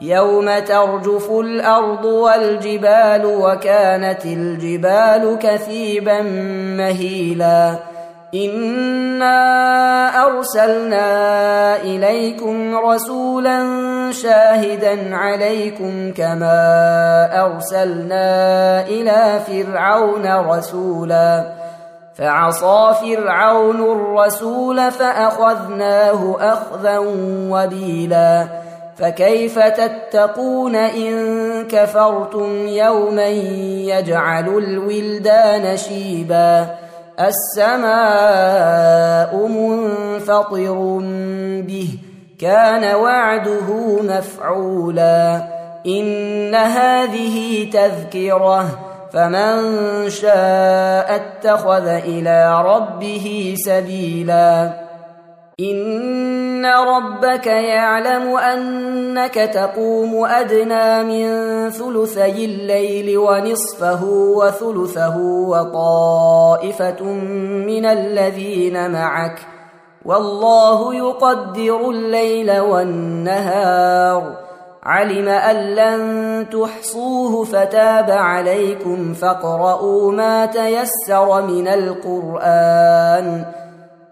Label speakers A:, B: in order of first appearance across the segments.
A: يوم ترجف الأرض والجبال وكانت الجبال كثيبا مهيلا انا ارسلنا اليكم رسولا شاهدا عليكم كما ارسلنا إلى فرعون رسولا فعصى فرعون الرسول فاخذناه اخذا وبيلا فكيف تتقون إن كفرتم يوما يجعل الولدان شيبا السماء منفطر به كان وعده مفعولا إن هذه تذكرة فمن شاء اتخذ إلى ربه سبيلا ان ربك يعلم انك تقوم ادنى من ثلثي الليل ونصفه وثلثه وطائفه من الذين معك والله يقدر الليل والنهار علم ان لن تحصوه فتاب عليكم فاقرؤوا ما تيسر من القران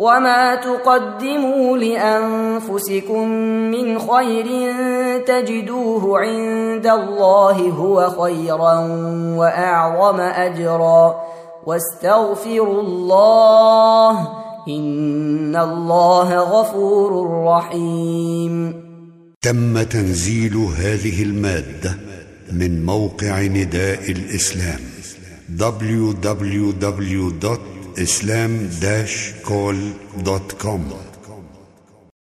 A: وما تقدموا لانفسكم من خير تجدوه عند الله هو خيرا واعظم اجرا واستغفروا الله ان الله غفور رحيم
B: تم تنزيل هذه المادة من موقع نداء الإسلام www.islam-call.com